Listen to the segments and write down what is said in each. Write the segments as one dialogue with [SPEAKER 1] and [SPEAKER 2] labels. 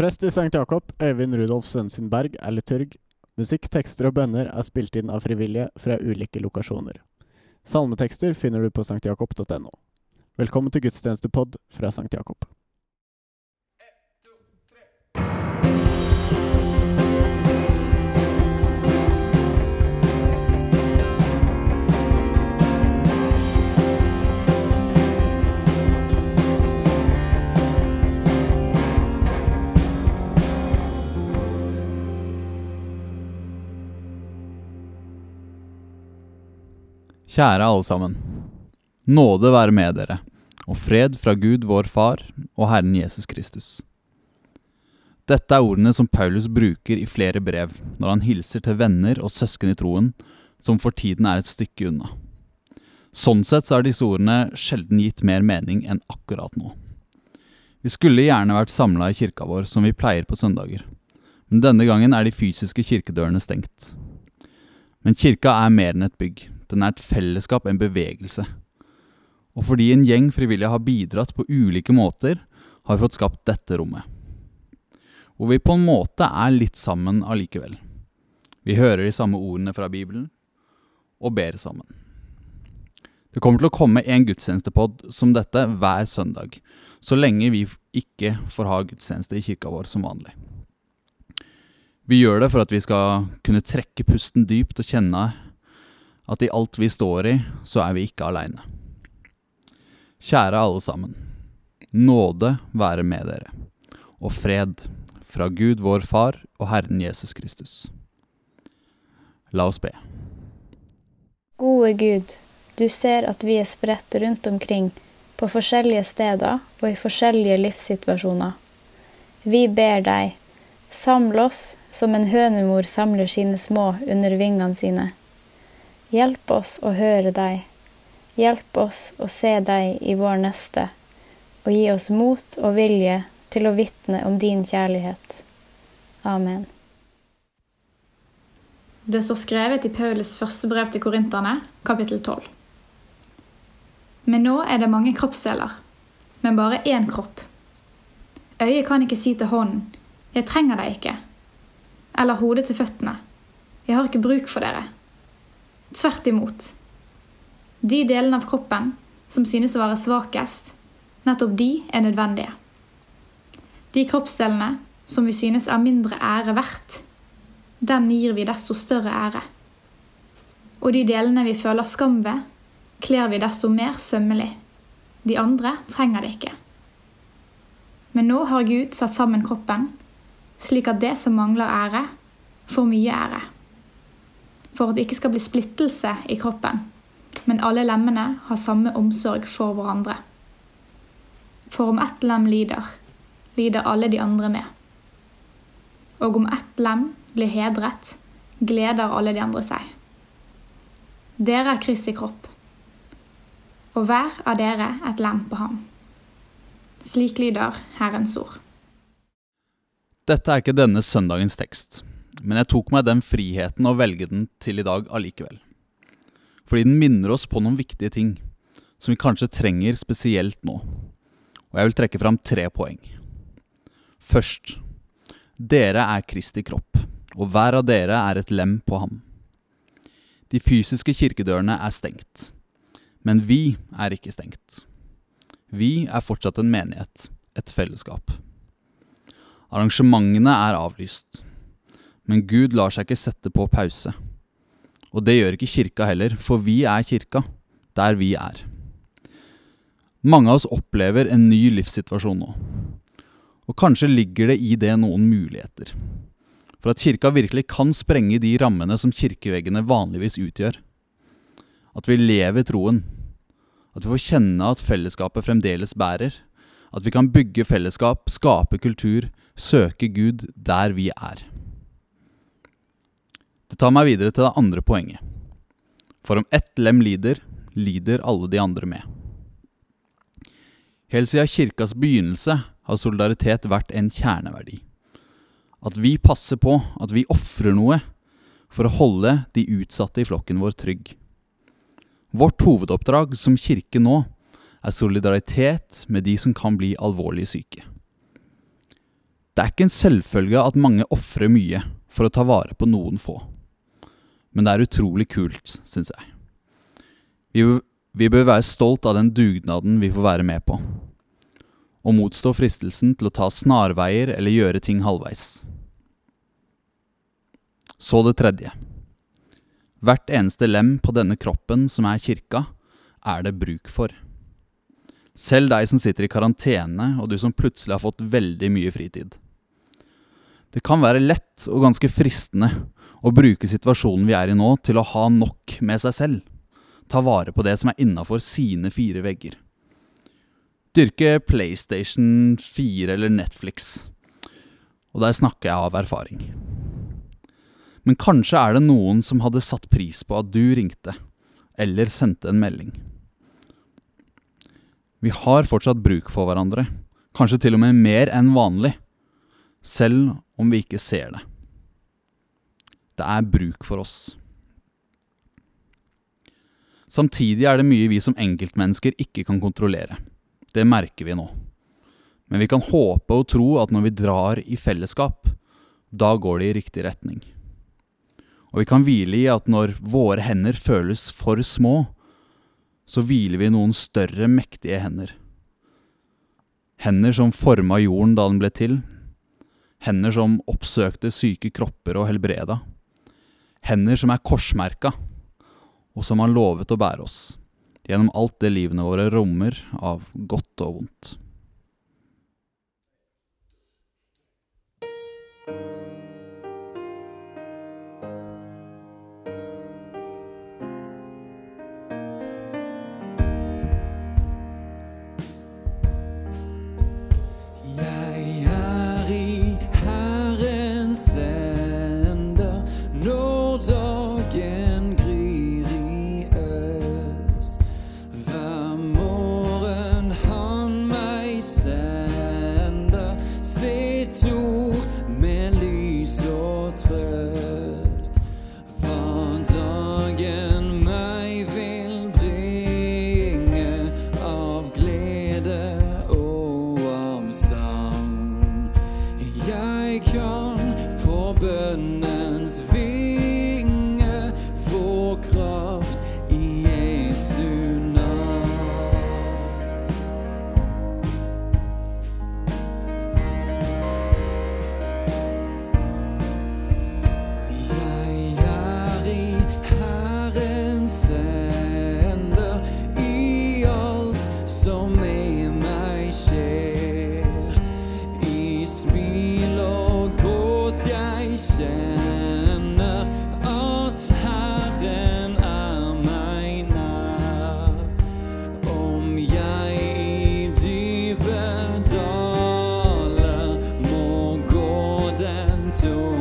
[SPEAKER 1] Prest i St. Jakob, Øyvind Rudolf Sønsenberg, er liturg. Musikk, tekster og bønner er spilt inn av frivillige fra ulike lokasjoner. Salmetekster finner du på sanktjakob.no. Velkommen til gudstjenestepod fra St. Jakob.
[SPEAKER 2] Kjære alle sammen. Nåde være med dere, og fred fra Gud vår Far og Herren Jesus Kristus. Dette er ordene som Paulus bruker i flere brev når han hilser til venner og søsken i troen som for tiden er et stykke unna. Sånn sett så er disse ordene sjelden gitt mer mening enn akkurat nå. Vi skulle gjerne vært samla i kirka vår som vi pleier på søndager, men denne gangen er de fysiske kirkedørene stengt. Men kirka er mer enn et bygg. Den er et fellesskap, en bevegelse. Og fordi en gjeng frivillige har bidratt på ulike måter, har vi fått skapt dette rommet. Hvor vi på en måte er litt sammen allikevel. Vi hører de samme ordene fra Bibelen, og ber sammen. Det kommer til å komme en gudstjenestepod som dette hver søndag, så lenge vi ikke får ha gudstjeneste i kirka vår som vanlig. Vi gjør det for at vi skal kunne trekke pusten dypt og kjenne at i alt vi står i, så er vi ikke aleine. Kjære alle sammen. Nåde være med dere, og fred fra Gud vår Far og Herren Jesus Kristus. La oss be.
[SPEAKER 3] Gode Gud, du ser at vi er spredt rundt omkring på forskjellige steder og i forskjellige livssituasjoner. Vi ber deg, samle oss som en hønemor samler sine små under vingene sine. Hjelp oss å høre deg. Hjelp oss å se deg i vår neste, og gi oss mot og vilje til å vitne om din kjærlighet. Amen.
[SPEAKER 4] Det står skrevet i Paulus første brev til korinterne, kapittel 12. Men nå er det mange kroppsdeler, men bare én kropp. Øyet kan ikke si til hånden, 'Jeg trenger deg ikke', eller hodet til føttene, 'Jeg har ikke bruk for dere'. Tvert imot. De delene av kroppen som synes å være svakest, nettopp de er nødvendige. De kroppsdelene som vi synes er mindre ære verdt, dem gir vi desto større ære. Og de delene vi føler skam ved, kler vi desto mer sømmelig. De andre trenger det ikke. Men nå har Gud satt sammen kroppen, slik at det som mangler ære, får mye ære. For at det ikke skal bli splittelse i kroppen, men alle lemmene har samme omsorg for hverandre. For om ett lem lider, lider alle de andre med. Og om ett lem blir hedret, gleder alle de andre seg. Dere er Kristi kropp, og hver av dere et lem på ham. Slik lyder Herrens ord.
[SPEAKER 2] Dette er ikke denne søndagens tekst, men jeg tok meg den friheten å velge den til i dag allikevel. Fordi den minner oss på noen viktige ting som vi kanskje trenger spesielt nå. Og jeg vil trekke fram tre poeng. Først. Dere er Kristi kropp, og hver av dere er et lem på ham. De fysiske kirkedørene er stengt, men vi er ikke stengt. Vi er fortsatt en menighet, et fellesskap. Arrangementene er avlyst, men Gud lar seg ikke sette på pause. Og det gjør ikke kirka heller, for vi er kirka, der vi er. Mange av oss opplever en ny livssituasjon nå. Og kanskje ligger det i det noen muligheter. For at kirka virkelig kan sprenge de rammene som kirkeveggene vanligvis utgjør. At vi lever troen. At vi får kjenne at fellesskapet fremdeles bærer. At vi kan bygge fellesskap, skape kultur, søke Gud der vi er. Det tar meg videre til det andre poenget. For om ett lem lider, lider alle de andre med. Helt siden kirkas begynnelse har solidaritet vært en kjerneverdi. At vi passer på, at vi ofrer noe for å holde de utsatte i flokken vår trygg. Vårt hovedoppdrag som kirke nå er solidaritet med de som kan bli alvorlig syke. Det er ikke en selvfølge at mange ofrer mye for å ta vare på noen få. Men det er utrolig kult, syns jeg. Vi, vi bør være stolt av den dugnaden vi får være med på. Og motstå fristelsen til å ta snarveier eller gjøre ting halvveis. Så det tredje. Hvert eneste lem på denne kroppen som er kirka, er det bruk for. Selv deg som sitter i karantene, og du som plutselig har fått veldig mye fritid. Det kan være lett og ganske fristende å bruke situasjonen vi er i nå, til å ha nok med seg selv. Ta vare på det som er innafor sine fire vegger. Dyrke PlayStation 4 eller Netflix. Og der snakker jeg av erfaring. Men kanskje er det noen som hadde satt pris på at du ringte, eller sendte en melding. Vi har fortsatt bruk for hverandre, kanskje til og med mer enn vanlig, selv om vi ikke ser det. Det er bruk for oss. Samtidig er det mye vi som enkeltmennesker ikke kan kontrollere. Det merker vi nå. Men vi kan håpe og tro at når vi drar i fellesskap, da går det i riktig retning. Og vi kan hvile i at når våre hender føles for små, så hviler vi i noen større, mektige hender. Hender som forma jorden da den ble til. Hender som oppsøkte syke kropper og helbreda. Hender som er korsmerka, og som har lovet å bære oss gjennom alt det livene våre rommer av godt og vondt.
[SPEAKER 5] Den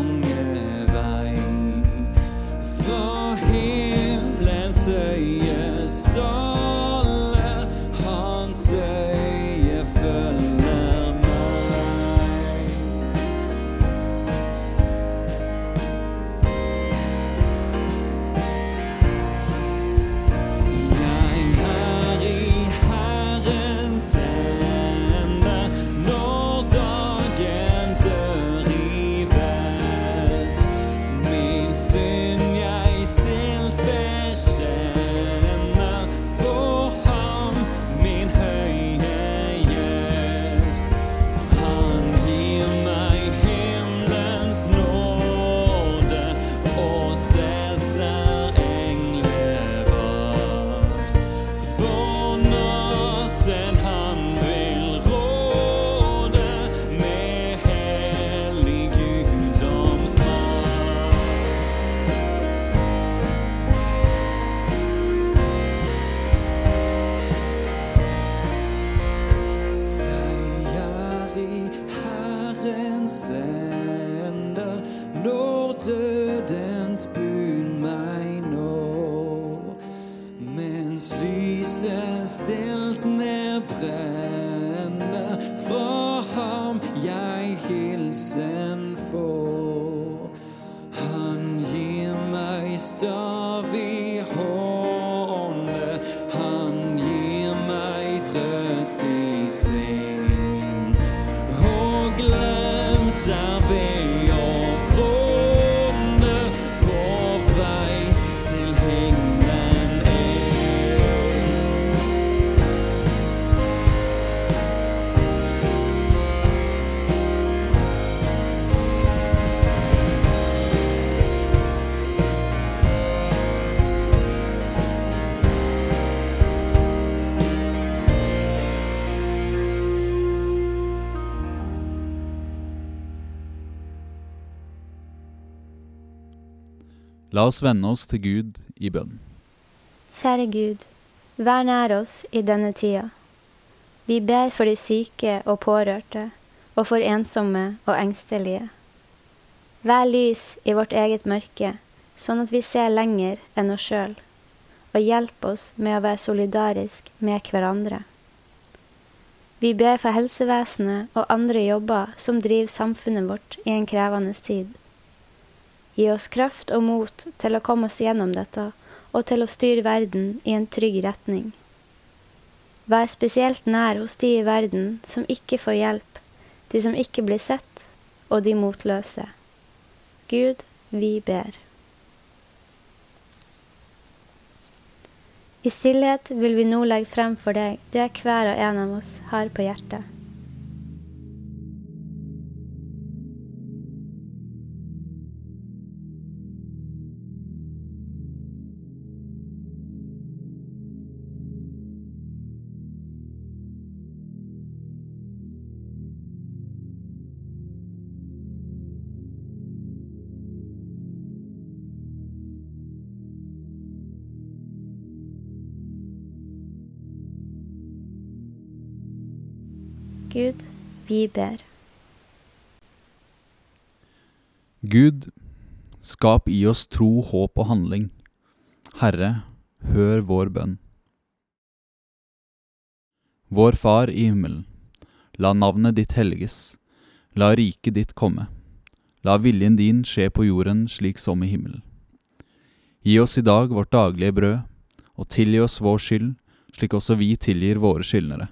[SPEAKER 5] meg trøst
[SPEAKER 2] La oss vende oss til Gud i bønn.
[SPEAKER 3] Kjære Gud, vær nær oss i denne tida. Vi ber for de syke og pårørte, og for ensomme og engstelige. Vær lys i vårt eget mørke, sånn at vi ser lenger enn oss sjøl, og hjelp oss med å være solidarisk med hverandre. Vi ber for helsevesenet og andre jobber som driver samfunnet vårt i en krevende tid. Gi oss kraft og mot til å komme oss gjennom dette, og til å styre verden i en trygg retning. Vær spesielt nær hos de i verden som ikke får hjelp, de som ikke blir sett, og de motløse. Gud, vi ber. I stillhet vil vi nå legge frem for deg det hver og en av oss har på hjertet. Gud, vi ber.
[SPEAKER 2] Gud, skap i oss tro, håp og handling. Herre, hør vår bønn. Vår Far i himmelen. La navnet ditt helges. La riket ditt komme. La viljen din skje på jorden slik som i himmelen. Gi oss i dag vårt daglige brød, og tilgi oss vår skyld, slik også vi tilgir våre skyldnere.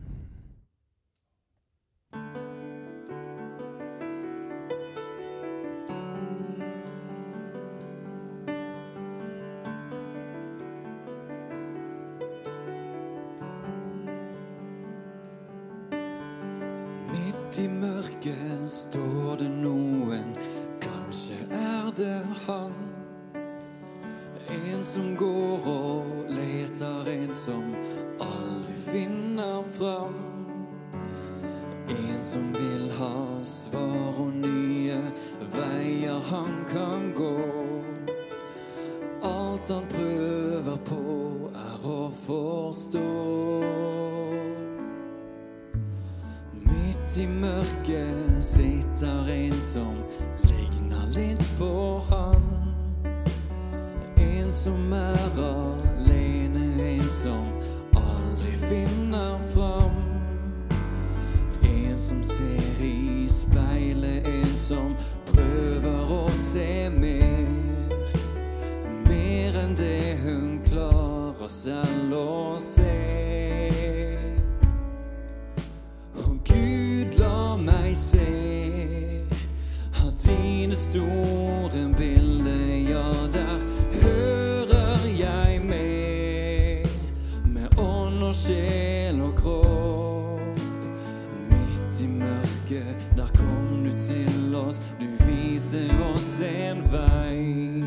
[SPEAKER 5] Står det noen, kanskje er det han. En som går og leter, en som aldri finner fram. En som vil ha svar og nye veier han kan gå. Alt han prøver på, er å forstå. Midt i mørket sitter en som ligner litt på han. En som er alene, en som aldri finner fram. En som ser i speilet, en som prøver å se mer. Mer enn det hun klarer selv å se. Dine store bildet, ja, der hører jeg med. Med ånd og sjel og kropp. Midt i mørket, der kom du til oss, du viser oss en vei.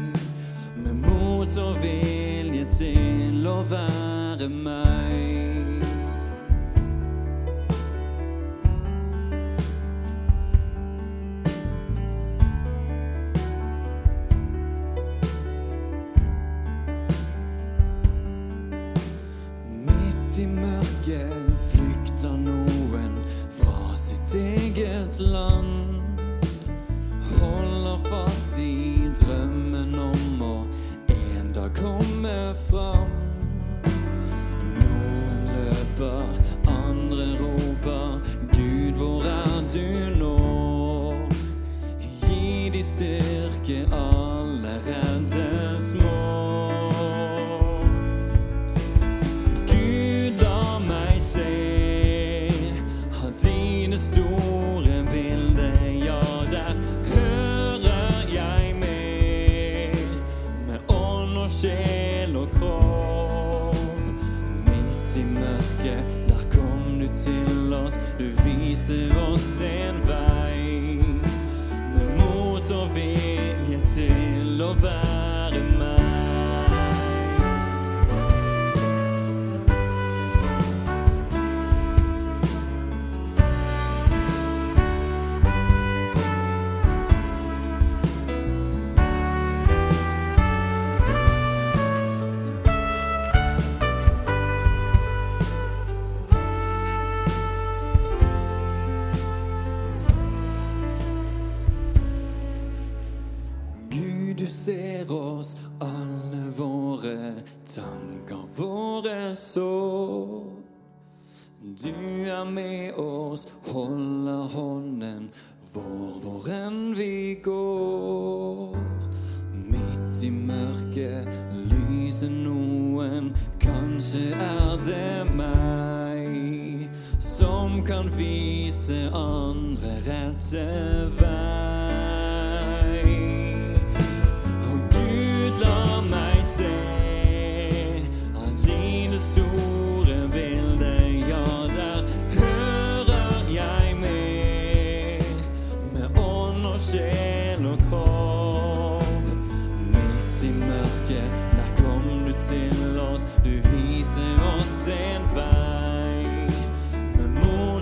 [SPEAKER 5] Med mot og vilje til å være meg. et land. Holder fast i drømmen om å en dag komme fra Du er med oss, holder hånden vår hvor enn vi går. Midt i mørket lyser noen, kanskje er det meg, som kan vise andre rette vei. and vain, men mor